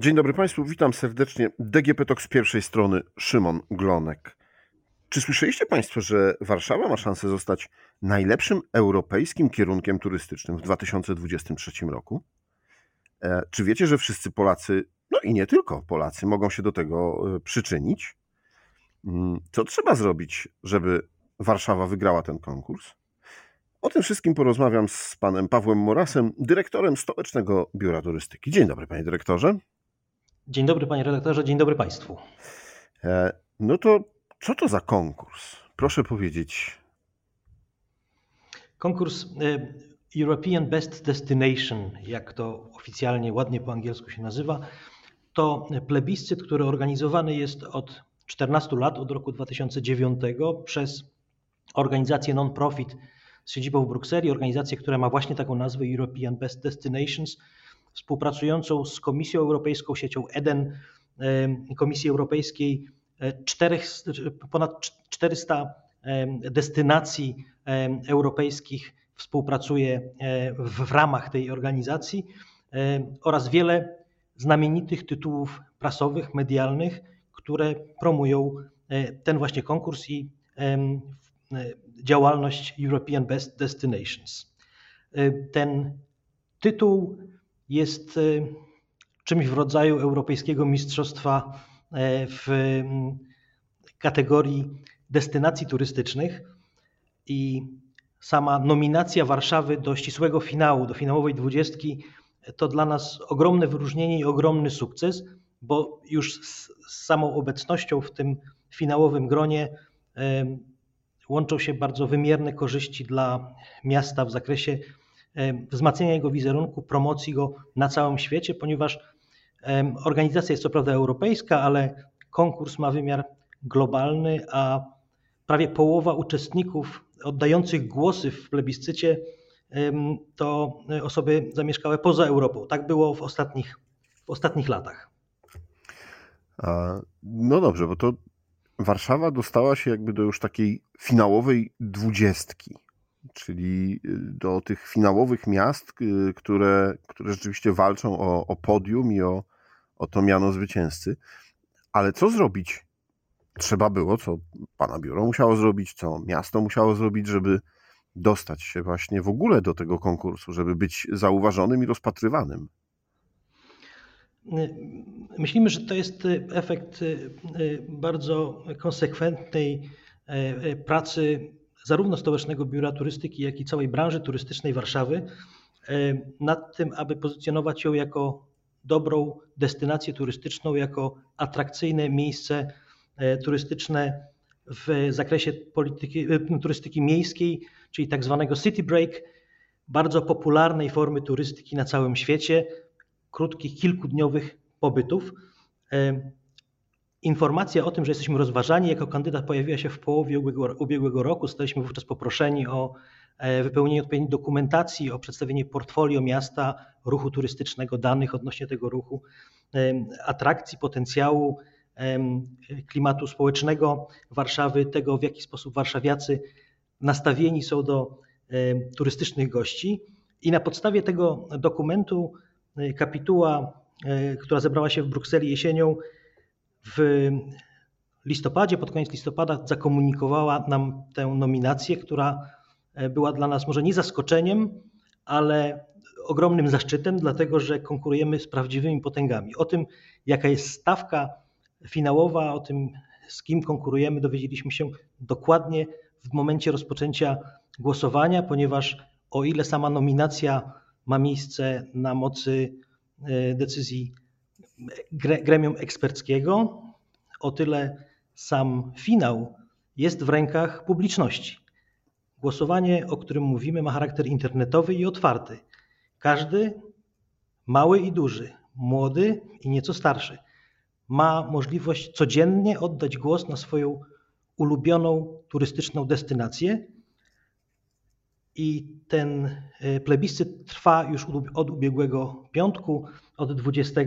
Dzień dobry Państwu, witam serdecznie. DGP Talk z pierwszej strony, Szymon Glonek. Czy słyszeliście Państwo, że Warszawa ma szansę zostać najlepszym europejskim kierunkiem turystycznym w 2023 roku? E, czy wiecie, że wszyscy Polacy, no i nie tylko Polacy, mogą się do tego e, przyczynić? Mm, co trzeba zrobić, żeby Warszawa wygrała ten konkurs? O tym wszystkim porozmawiam z panem Pawłem Morasem, dyrektorem Stołecznego Biura Turystyki. Dzień dobry, panie dyrektorze. Dzień dobry, panie redaktorze, dzień dobry państwu. E, no to co to za konkurs? Proszę powiedzieć. Konkurs e, European Best Destination, jak to oficjalnie ładnie po angielsku się nazywa, to plebiscyt, który organizowany jest od 14 lat, od roku 2009 przez organizację non-profit z siedzibą w Brukseli, organizację, która ma właśnie taką nazwę European Best Destinations, współpracującą z Komisją Europejską, siecią EDEN, Komisji Europejskiej, e, czterech, ponad 400 destynacji europejskich współpracuje e, w ramach tej organizacji oraz wiele znamienitych tytułów prasowych, medialnych, które promują e, ten właśnie konkurs i działalność European Best Destinations. Ten tytuł jest e, czymś w rodzaju Europejskiego Mistrzostwa e, w kategorii destynacji turystycznych. I sama nominacja Warszawy do ścisłego finału, do finałowej dwudziestki to dla nas ogromne wyróżnienie i ogromny sukces, bo już z samą obecnością w tym finałowym gronie e, łączą się bardzo wymierne korzyści dla miasta w zakresie wzmacniania jego wizerunku, promocji go na całym świecie, ponieważ organizacja jest co prawda europejska, ale konkurs ma wymiar globalny, a prawie połowa uczestników oddających głosy w plebiscycie to osoby zamieszkałe poza Europą. Tak było w ostatnich, w ostatnich latach. No dobrze, bo to Warszawa dostała się jakby do już takiej finałowej dwudziestki czyli y, do tych finałowych miast, y, które, które rzeczywiście walczą o, o podium i o, o to miano zwycięzcy. Ale co zrobić? Trzeba było, co pana biuro musiało zrobić, co miasto musiało zrobić, żeby dostać się właśnie w ogóle do tego konkursu, żeby być zauważonym i rozpatrywanym. Myślimy, że to jest efekt y, bardzo konsekwentnej pracy zarówno Stołecznego Biura Turystyki, jak i całej branży turystycznej Warszawy e, nad tym, aby pozycjonować ją jako dobrą destynację turystyczną, jako atrakcyjne miejsce e, turystyczne w zakresie polityki, e, turystyki miejskiej, czyli tak zwanego city break, bardzo popularnej formy turystyki na całym świecie, krótkich, kilkudniowych pobytów. Informacja o tym, że jesteśmy rozważani jako kandydat pojawiła się w połowie ubiegłego, ubiegłego roku. Zostaliśmy wówczas poproszeni o e, wypełnienie odpowiedniej dokumentacji, o przedstawienie portfolio miasta, ruchu turystycznego, danych odnośnie tego ruchu, atrakcji, potencjału, klimatu społecznego Warszawy, tego w jaki sposób warszawiacy nastawieni są do turystycznych gości. I na podstawie tego dokumentu e, kapituła, e, która zebrała się w Brukseli jesienią, w listopadzie, pod koniec listopada zakomunikowała nam tę nominację, która e, była dla nas może nie zaskoczeniem, ale ogromnym zaszczytem, dlatego że konkurujemy z prawdziwymi potęgami. O tym, jaka jest stawka finałowa, o tym, z kim konkurujemy, dowiedzieliśmy się dokładnie w momencie rozpoczęcia głosowania, ponieważ o ile sama nominacja ma miejsce na mocy e, decyzji gremium eksperckiego, o tyle sam finał jest w rękach publiczności. Głosowanie, o którym mówimy, ma charakter internetowy i otwarty. Każdy, mały i duży, młody i nieco starszy, ma możliwość codziennie oddać głos na swoją ulubioną turystyczną destynację. I ten e, plebiscyt trwa już od ubiegłego piątku, od 20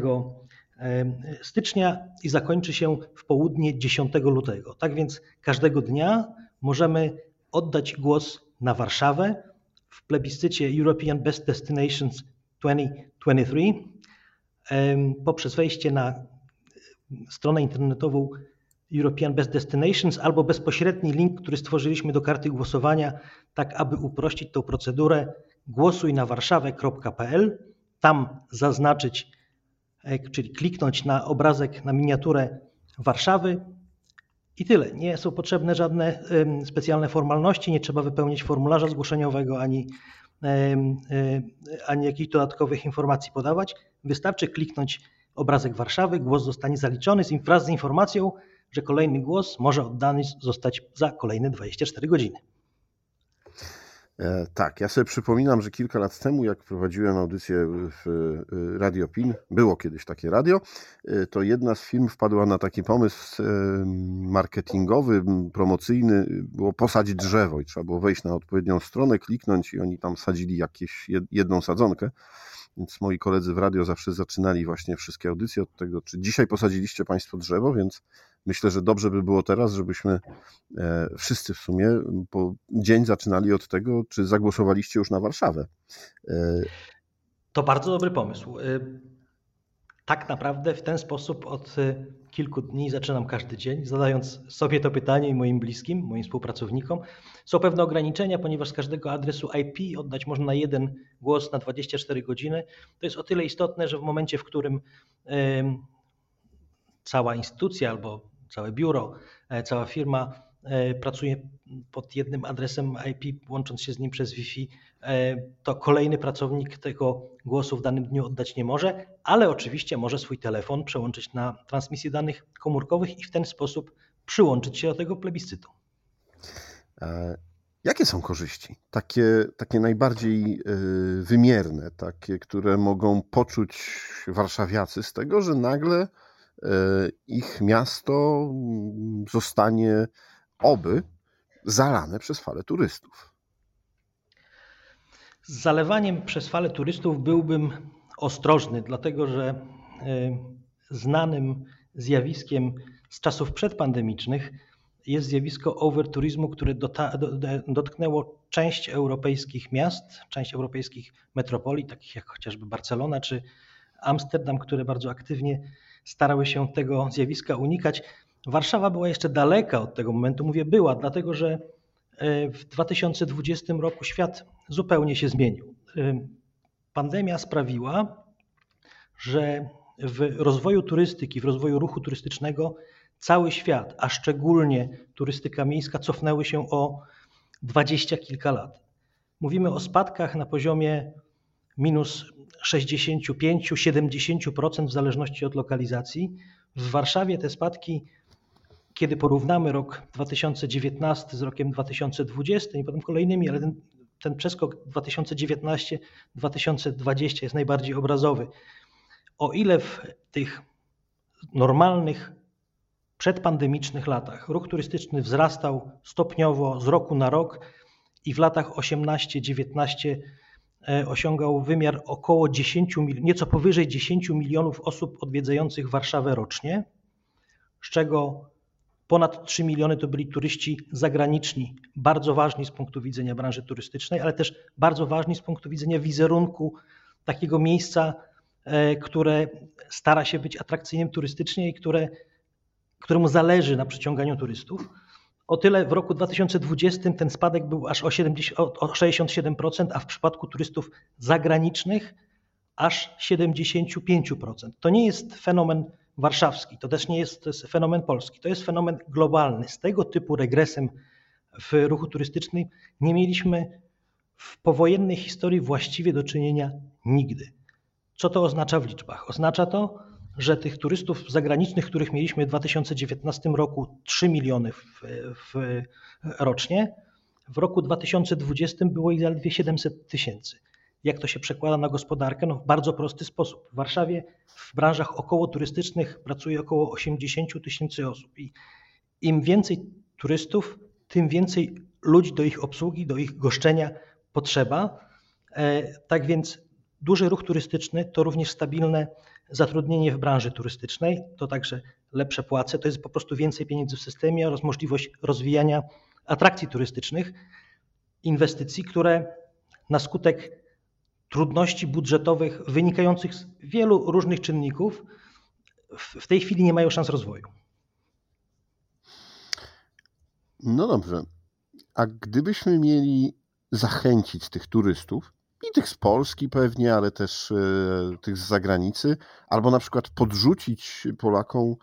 stycznia i zakończy się w południe 10 lutego. Tak więc każdego dnia możemy oddać głos na Warszawę w plebiscycie European Best Destinations 2023. poprzez wejście na stronę internetową European Best Destinations albo bezpośredni link, który stworzyliśmy do karty głosowania, tak aby uprościć tą procedurę. Głosuj na warszawę.pl, tam zaznaczyć, czyli kliknąć na obrazek, na miniaturę Warszawy i tyle. Nie są potrzebne żadne specjalne formalności, nie trzeba wypełnić formularza zgłoszeniowego ani, e, ani jakichś dodatkowych informacji podawać. Wystarczy kliknąć obrazek Warszawy, głos zostanie zaliczony wraz z informacją, że kolejny głos może oddany zostać za kolejne 24 godziny. E, tak, ja sobie przypominam, że kilka lat temu, jak prowadziłem audycję w e, Radio PIN, było kiedyś takie radio, e, to jedna z firm wpadła na taki pomysł marketingowy, promocyjny, było posadzić drzewo i trzeba było wejść na odpowiednią stronę, kliknąć i oni tam sadzili jakieś jedną sadzonkę. Więc moi koledzy w radio zawsze zaczynali właśnie wszystkie audycje od tego, czy dzisiaj posadziliście Państwo drzewo, więc myślę, że dobrze by było teraz, żebyśmy e, wszyscy w sumie po dzień zaczynali od tego, czy zagłosowaliście już na Warszawę. E, to bardzo dobry pomysł. E, tak naprawdę w ten sposób od kilku dni zaczynam każdy dzień, zadając sobie to pytanie i moim bliskim, moim współpracownikom. Są pewne ograniczenia, ponieważ z każdego adresu IP oddać można na jeden głos na 24 godziny. To jest o tyle istotne, że w momencie, w którym cała instytucja albo całe biuro, e, cała firma e, pracuje pod jednym adresem IP, łącząc się z nim przez Wi-Fi, e, to kolejny pracownik tego głosu w danym dniu oddać nie może, ale oczywiście może swój telefon przełączyć na transmisję danych komórkowych i w ten sposób przyłączyć się do tego plebiscytu. Jakie są korzyści? Takie, takie najbardziej wymierne, takie, które mogą poczuć warszawiacy z tego, że nagle ich miasto zostanie oby zalane przez falę turystów. Z zalewaniem przez falę turystów byłbym ostrożny, dlatego że e, znanym zjawiskiem z czasów przedpandemicznych jest zjawisko overturizmu, które dotknęło część europejskich miast, część europejskich metropolii, takich jak chociażby Barcelona czy Amsterdam, które bardzo aktywnie starały się tego zjawiska unikać. Warszawa była jeszcze daleka od tego momentu, mówię była, dlatego że e, w 2020 roku świat zupełnie się zmienił. E, pandemia sprawiła, że w rozwoju turystyki, w rozwoju ruchu turystycznego cały świat, a szczególnie turystyka miejska, cofnęły się o dwadzieścia kilka lat. Mówimy o spadkach na poziomie minus 65-70% w zależności od lokalizacji. W Warszawie te spadki, kiedy porównamy rok 2019 z rokiem 2020 i potem kolejnymi, ale ten, ten przeskok 2019-2020 jest najbardziej obrazowy. O ile w tych normalnych, przedpandemicznych latach ruch turystyczny wzrastał stopniowo z roku na rok i w latach 18-19 E, osiągał wymiar około 10, nieco powyżej 10 milionów osób odwiedzających Warszawę rocznie, z czego ponad 3 miliony to byli turyści zagraniczni, bardzo ważni z punktu widzenia branży turystycznej, ale też bardzo ważni z punktu widzenia wizerunku takiego miejsca, e, które stara się być atrakcyjnym turystycznie i które, któremu zależy na przyciąganiu turystów. O tyle w roku 2020 ten spadek był aż o, 70, o 67%, a w przypadku turystów zagranicznych aż 75%. To nie jest fenomen warszawski, to też nie jest, jest fenomen polski, to jest fenomen globalny. Z tego typu regresem w ruchu turystycznym nie mieliśmy w powojennej historii właściwie do czynienia nigdy. Co to oznacza w liczbach? Oznacza to, że tych turystów zagranicznych, których mieliśmy w 2019 roku 3 miliony w, w, rocznie, w roku 2020 było ich zaledwie 700 tysięcy. Jak to się przekłada na gospodarkę? No w bardzo prosty sposób. W Warszawie w branżach około turystycznych pracuje około 80 tysięcy osób i im więcej turystów, tym więcej ludzi do ich obsługi, do ich goszczenia potrzeba. E, tak więc duży ruch turystyczny to również stabilne zatrudnienie w branży turystycznej, to także lepsze płace, to jest po prostu więcej pieniędzy w systemie oraz możliwość rozwijania atrakcji turystycznych, inwestycji, które na skutek trudności budżetowych wynikających z wielu różnych czynników w tej chwili nie mają szans rozwoju. No dobrze. A gdybyśmy mieli zachęcić tych turystów, i tych z Polski pewnie, ale też e, tych z zagranicy, albo na przykład podrzucić Polakom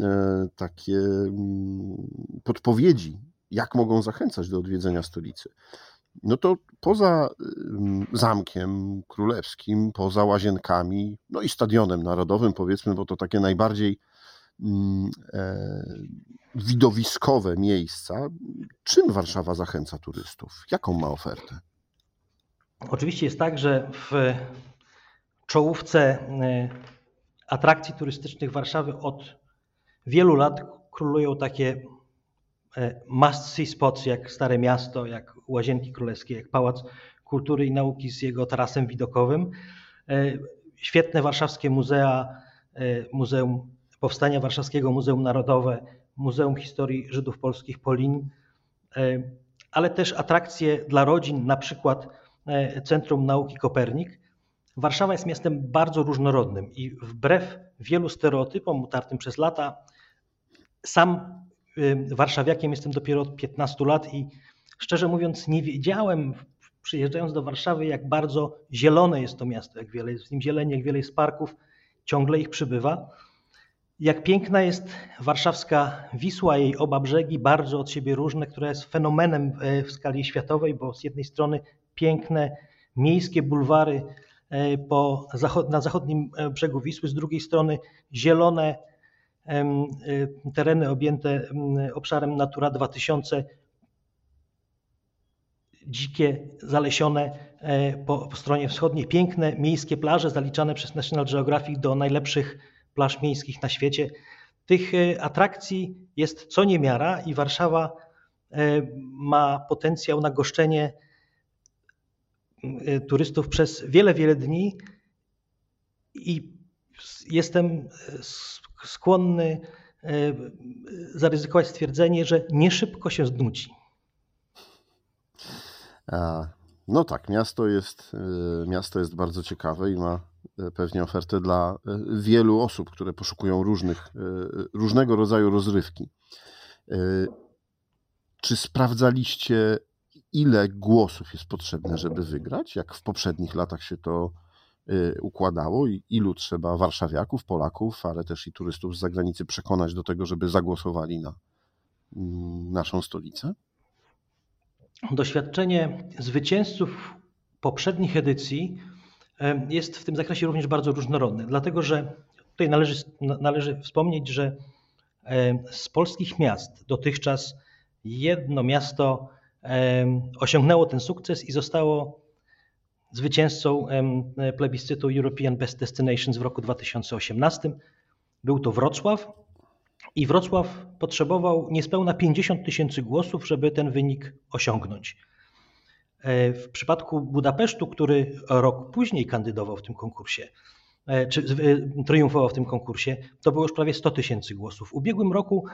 e, takie mm, podpowiedzi, jak mogą zachęcać do odwiedzenia stolicy. No to poza Zamkiem Królewskim, poza Łazienkami, no i Stadionem Narodowym, powiedzmy, bo to takie najbardziej mm, e, widowiskowe miejsca, czym Warszawa zachęca turystów? Jaką ma ofertę? Oczywiście jest tak, że w czołówce e, atrakcji turystycznych Warszawy od wielu lat królują takie e, must-see spots jak Stare Miasto, jak Łazienki Królewskie, jak Pałac Kultury i Nauki z jego tarasem widokowym. E, świetne warszawskie muzea, Muzeum Powstania Warszawskiego, Muzeum Narodowe, Muzeum Historii Żydów Polskich Polin, ale też atrakcje dla rodzin, na przykład Centrum Nauki Kopernik. Warszawa jest miastem bardzo różnorodnym i wbrew wielu stereotypom utartym przez lata, sam y, warszawiakiem jestem dopiero od 15 lat i szczerze mówiąc nie wiedziałem przyjeżdżając do Warszawy jak bardzo zielone jest to miasto, jak wiele jest w nim zieleni, jak wiele jest parków, ciągle ich przybywa. Jak piękna jest warszawska Wisła, jej oba brzegi, bardzo od siebie różne, która jest fenomenem e, w skali światowej, bo z jednej strony piękne miejskie bulwary e, po, na zachodnim e, brzegu Wisły, z drugiej strony zielone e, tereny objęte obszarem Natura 2000, dzikie, zalesione po, po, stronie wschodniej, piękne miejskie plaże zaliczane przez National Geographic do najlepszych plaż miejskich na świecie. Tych atrakcji jest co niemiara i Warszawa ma potencjał na goszczenie turystów przez wiele, wiele dni i jestem y, skłonny y, zaryzykować stwierdzenie, że nie szybko się znudzi. No tak, miasto jest, miasto jest bardzo ciekawe i ma pewnie ofertę dla wielu osób, które poszukują różnych, różnego rodzaju rozrywki. Czy sprawdzaliście ile głosów jest potrzebne, żeby wygrać, jak w poprzednich latach się to y, układało i ilu trzeba warszawiaków, Polaków, ale też i turystów z zagranicy przekonać do tego, żeby zagłosowali na mm, naszą stolicę? Doświadczenie zwycięzców poprzednich edycji jest w tym zakresie również bardzo różnorodne, dlatego że tutaj należy, należy wspomnieć, że z polskich miast dotychczas jedno miasto osiągnęło ten sukces i zostało zwycięzcą plebiscytu European Best Destinations w roku 2018. Był to Wrocław i Wrocław potrzebował niespełna 50 tysięcy głosów, żeby ten wynik osiągnąć. E, w przypadku Budapesztu, który rok później kandydował w tym konkursie, e, czy e, triumfował w tym konkursie, to było już prawie 100 tysięcy głosów. W ubiegłym roku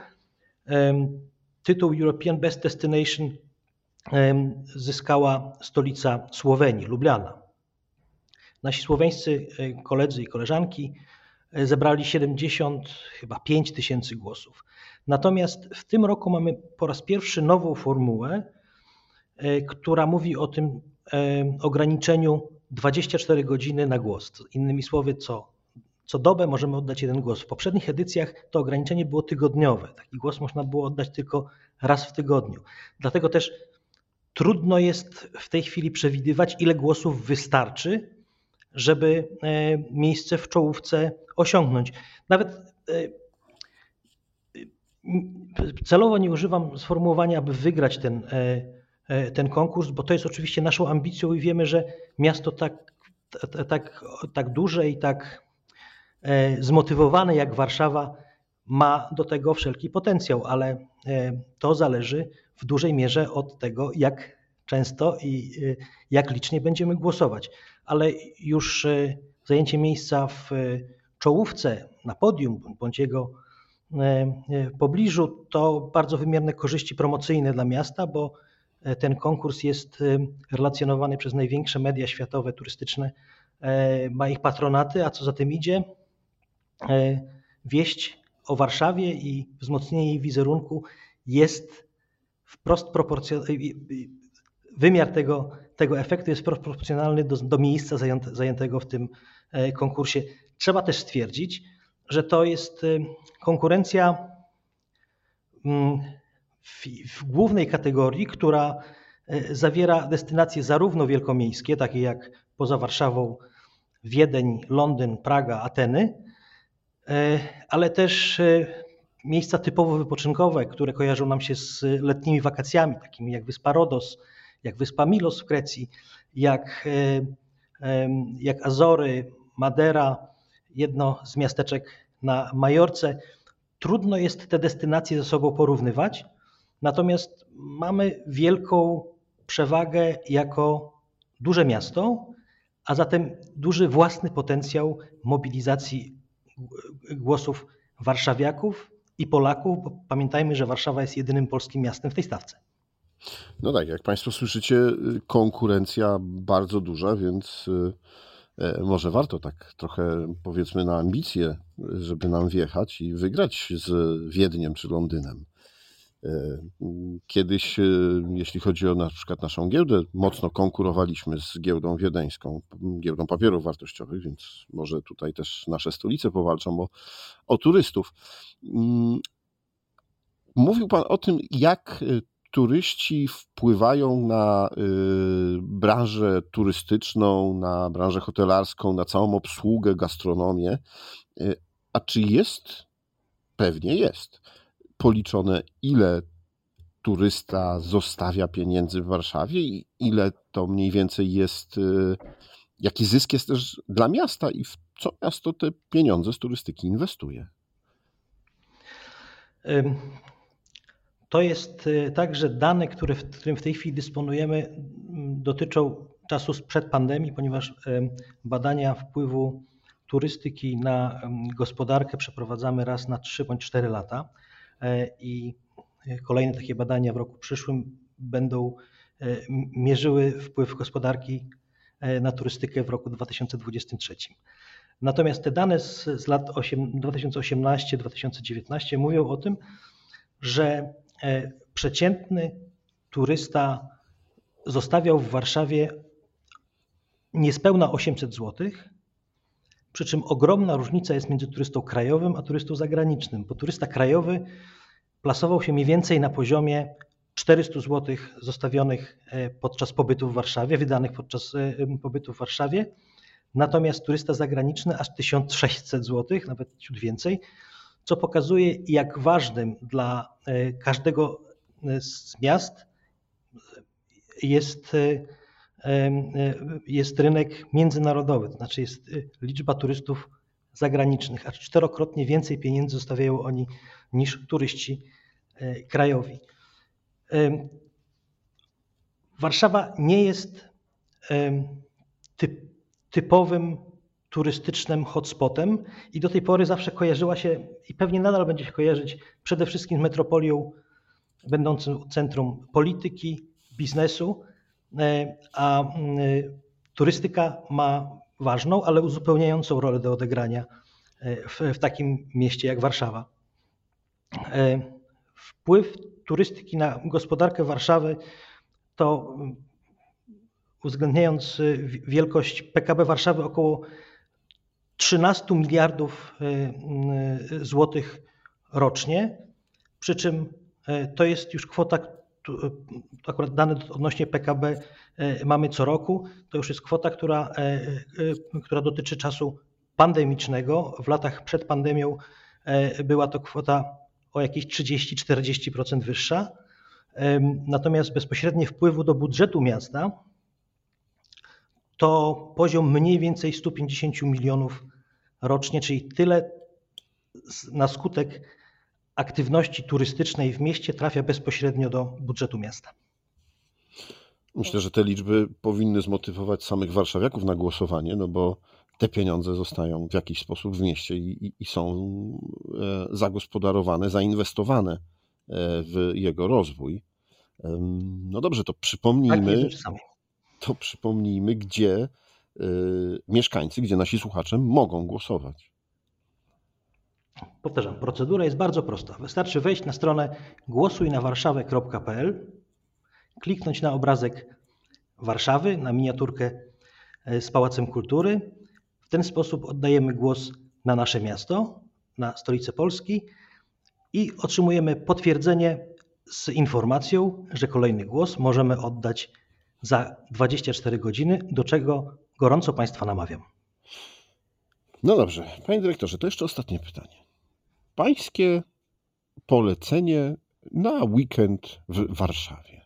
tytuł European Best Destination zyskała stolica Słowenii, Lubliana. Nasi słoweńscy e, koledzy i koleżanki e, zebrali 70, chyba 5 tysięcy głosów. Natomiast w tym roku mamy po raz pierwszy nową formułę, e, która mówi o tym ograniczeniu 24 godziny na głos. Innymi słowy, co, co dobę możemy oddać jeden głos. W poprzednich edycjach to ograniczenie było tygodniowe. Taki głos można było oddać tylko raz w tygodniu. Dlatego też Trudno jest w tej chwili przewidywać, ile głosów wystarczy, żeby e, miejsce w czołówce osiągnąć. Nawet e, celowo nie używam sformułowania, aby wygrać ten, e, ten konkurs, bo to jest oczywiście naszą ambicją i wiemy, że miasto tak, tak, tak duże i tak zmotywowane jak Warszawa ma do tego wszelki potencjał, ale to zależy w dużej mierze od tego, jak często i y, jak licznie będziemy głosować. Ale już y, zajęcie miejsca w y, czołówce, na podium bądź jego pobliżu to bardzo wymierne korzyści promocyjne dla miasta, bo ten konkurs jest relacjonowany przez największe media światowe turystyczne, ma ich patronaty, a co za tym idzie, wieść o Warszawie i wzmocnienie jej wizerunku jest wprost proporcjonalny, wymiar tego, tego efektu jest proporcjonalny do, do miejsca zajętego w tym konkursie. Trzeba też stwierdzić, że to jest konkurencja mm, w, w głównej kategorii, która e, zawiera destynacje zarówno wielkomiejskie, takie jak poza Warszawą Wiedeń, Londyn, Praga, Ateny, e, ale też e, miejsca typowo wypoczynkowe, które kojarzą nam się z letnimi wakacjami, takimi jak wyspa Rodos, jak wyspa Milos w Grecji, jak, jak Azory, Madera, jedno z miasteczek na Majorce. Trudno jest te destynacje ze sobą porównywać, natomiast mamy wielką przewagę jako duże miasto, a zatem duży własny potencjał mobilizacji głosów warszawiaków i Polaków, bo pamiętajmy, że Warszawa jest jedynym polskim miastem w tej stawce. No tak, jak Państwo słyszycie, konkurencja bardzo duża, więc y, E, może warto tak trochę powiedzmy na ambicje, żeby nam wjechać i wygrać z Wiedniem czy Londynem. E, kiedyś, e, jeśli chodzi o na przykład naszą giełdę, mocno konkurowaliśmy z giełdą wiedeńską, giełdą papierów wartościowych, więc może tutaj też nasze stolice powalczą o, o turystów. Mm, mówił Pan o tym, jak turyści wpływają na branżę turystyczną, na branżę hotelarską, na całą obsługę, gastronomię. A czy jest? Pewnie jest. Policzone, ile turysta zostawia pieniędzy w Warszawie i ile to mniej więcej jest, y, jaki zysk jest też dla miasta i w co miasto te pieniądze z turystyki inwestuje? To jest y, tak, że dane, które w, którym w tej chwili dysponujemy, dotyczą czasu sprzed pandemii, ponieważ badania wpływu turystyki na gospodarkę przeprowadzamy raz na 3 bądź 4 lata i kolejne takie badania w roku przyszłym będą e, mierzyły wpływ gospodarki e, na turystykę w roku 2023. Natomiast te dane z, z lat 2018-2019 mówią o tym, że E, przeciętny turysta zostawiał w Warszawie niespełna 800 zł, przy czym ogromna różnica jest między turystą krajowym a turystą zagranicznym, bo turysta krajowy plasował się mniej więcej na poziomie 400 zł zostawionych e, podczas pobytu w Warszawie, wydanych podczas e, pobytu w Warszawie, natomiast turysta zagraniczny aż 1600 zł, nawet ciut więcej, co pokazuje, jak ważnym dla e, każdego z miast jest, jest rynek międzynarodowy, to znaczy jest liczba turystów zagranicznych, aż czterokrotnie więcej pieniędzy zostawiają oni niż turyści krajowi. Warszawa nie jest typ, typowym turystycznym hotspotem i do tej pory zawsze kojarzyła się i pewnie nadal będzie się kojarzyć przede wszystkim z metropolią będącą centrum polityki, biznesu, e, a mm, turystyka ma ważną, ale uzupełniającą rolę do odegrania e, w, w takim mieście jak Warszawa. E, wpływ turystyki na gospodarkę Warszawy to mm, uwzględniając wielkość PKB Warszawy około 13 miliardów e, e, złotych rocznie, przy czym e, to jest już kwota, akurat dane odnośnie PKB mamy co roku, to już jest kwota, która, która dotyczy czasu pandemicznego. W latach przed pandemią była to kwota o jakieś 30-40% wyższa. Natomiast bezpośrednie wpływu do budżetu miasta to poziom mniej więcej 150 milionów rocznie, czyli tyle na skutek aktywności turystycznej w mieście trafia bezpośrednio do budżetu miasta. Myślę, że te liczby powinny zmotywować samych warszawiaków na głosowanie, no bo te pieniądze zostają w jakiś sposób w mieście i, i, i są e, zagospodarowane, zainwestowane e, w jego rozwój. No dobrze, to przypomnijmy, tak, to przypomnijmy, gdzie y, mieszkańcy, gdzie nasi słuchacze mogą głosować. Powtarzam, procedura jest bardzo prosta. Wystarczy wejść na stronę głosujnawarszawę.pl, kliknąć na obrazek Warszawy, na miniaturkę e, z Pałacem Kultury. W ten sposób oddajemy głos na nasze miasto, na stolicę Polski i otrzymujemy potwierdzenie z informacją, że kolejny głos możemy oddać za 24 godziny, do czego gorąco Państwa namawiam. No dobrze, Panie Dyrektorze, to jeszcze ostatnie pytanie. Pańskie polecenie na weekend w Warszawie.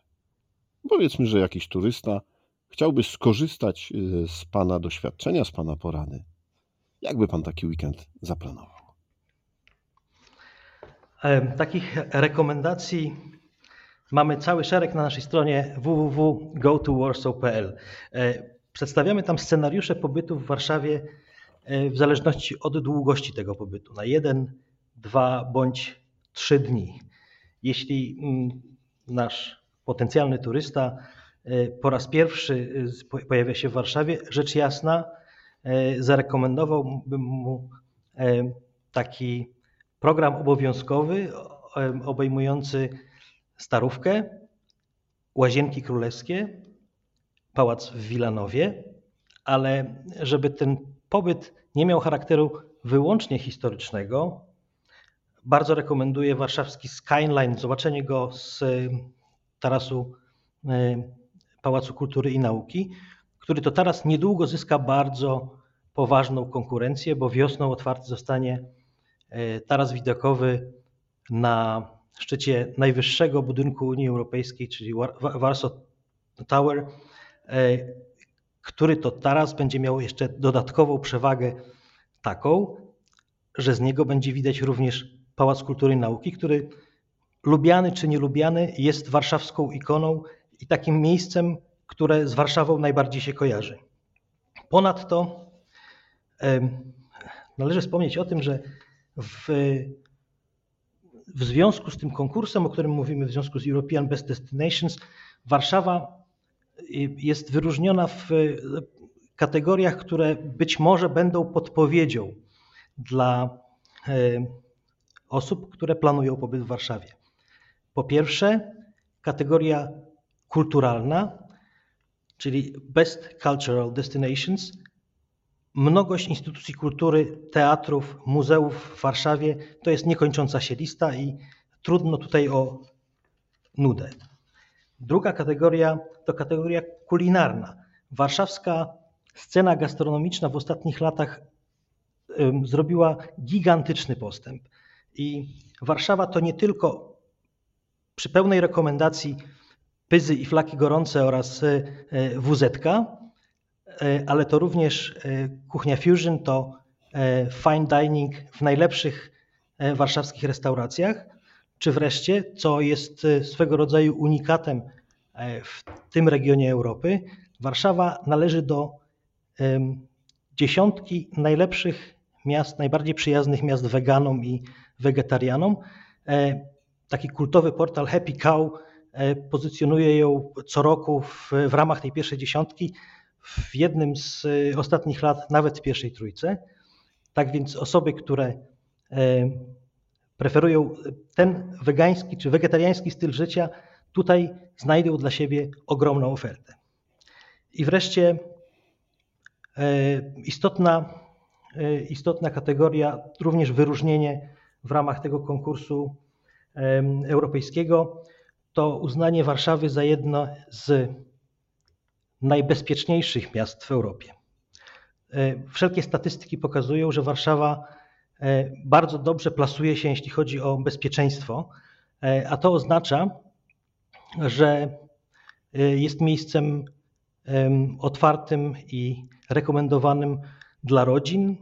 Powiedzmy, że jakiś turysta chciałby skorzystać y, z Pana doświadczenia, z Pana porady. Jakby Pan taki weekend zaplanował? E, takich rekomendacji mamy cały szereg na naszej stronie www.gotowarsaw.pl. E, przedstawiamy tam scenariusze pobytu w Warszawie e, w zależności od długości tego pobytu na jeden, dwa bądź trzy dni. Jeśli mm, nasz potencjalny turysta po raz pierwszy pojawia się w Warszawie, rzecz jasna, zarekomendowałbym mu taki program obowiązkowy obejmujący Starówkę, Łazienki Królewskie, Pałac w Wilanowie, ale żeby ten pobyt nie miał charakteru wyłącznie historycznego, bardzo rekomenduję warszawski Skyline, zobaczenie go z tarasu e, Pałacu Kultury i Nauki, który to teraz niedługo zyska bardzo poważną konkurencję, bo wiosną otwarty zostanie e, taras widokowy na szczycie najwyższego budynku Unii Europejskiej, czyli Warsaw Tower, który to taras będzie miał jeszcze dodatkową przewagę taką, że z niego będzie widać również Pałac Kultury i Nauki, który lubiany czy nielubiany jest warszawską ikoną i takim miejscem, które z Warszawą najbardziej się kojarzy. Ponadto należy wspomnieć o tym, że w w związku z tym konkursem, o którym mówimy, w związku z European Best Destinations, Warszawa jest wyróżniona w kategoriach, które być może będą podpowiedzią dla osób, które planują pobyt w Warszawie. Po pierwsze, kategoria kulturalna, czyli Best Cultural Destinations, Mnogość instytucji kultury, teatrów, muzeów w Warszawie to jest niekończąca się lista i trudno tutaj o nudę. Druga kategoria to kategoria kulinarna. Warszawska scena gastronomiczna w ostatnich latach zrobiła gigantyczny postęp. I Warszawa to nie tylko przy pełnej rekomendacji pyzy i flaki gorące oraz e, WZ, E, ale to również e, kuchnia fusion, to fine dining w najlepszych warszawskich restauracjach, czy wreszcie, co jest swego rodzaju unikatem w tym regionie Europy, Warszawa należy do dziesiątki najlepszych miast, najbardziej przyjaznych miast weganom i wegetarianom. Taki kultowy portal Happy Cow pozycjonuje ją co roku w, w ramach tej pierwszej dziesiątki w jednym z e, ostatnich lat nawet w pierwszej trójce. Tak więc osoby, które e, preferują ten wegański czy wegetariański styl życia, tutaj znajdą dla siebie ogromną ofertę. I wreszcie e, istotna, istotna kategoria, również wyróżnienie w ramach tego konkursu europejskiego, to uznanie Warszawy za jedno z najbezpieczniejszych miast w Europie. E, wszelkie statystyki pokazują, że Warszawa e, bardzo dobrze plasuje się, jeśli chodzi o bezpieczeństwo, e, a to oznacza, że jest miejscem otwartym i rekomendowanym dla rodzin,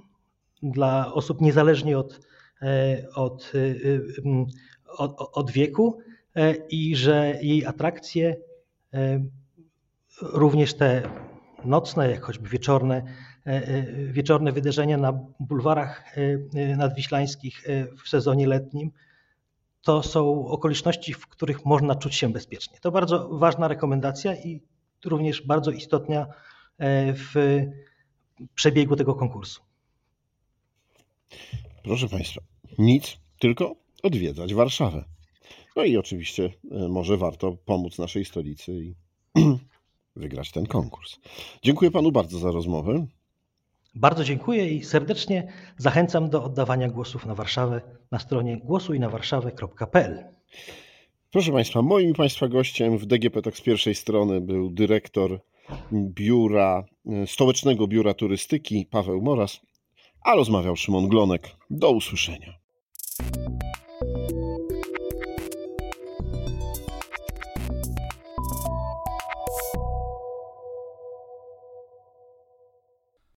dla osób niezależnie od, od, od, od wieku i że jej atrakcje również te nocne, jak choćby wieczorne, e, e, wieczorne wydarzenia na bulwarach e, nadwiślańskich w sezonie letnim to są okoliczności, w których można czuć się bezpiecznie. To bardzo ważna rekomendacja i również bardzo istotna w przebiegu tego konkursu. Proszę Państwa, nic, tylko odwiedzać Warszawę. No i oczywiście e, może warto pomóc naszej stolicy i wygrać ten konkurs. Dziękuję Panu bardzo za rozmowę. Bardzo dziękuję i serdecznie zachęcam do oddawania głosów na Warszawę na stronie głosujnawarszawę.pl. Proszę Państwa, moim Państwa gościem w DGP Talk z pierwszej strony był dyrektor biura, e, Stołecznego Biura Turystyki Paweł Moras, a rozmawiał Szymon Glonek. Do usłyszenia.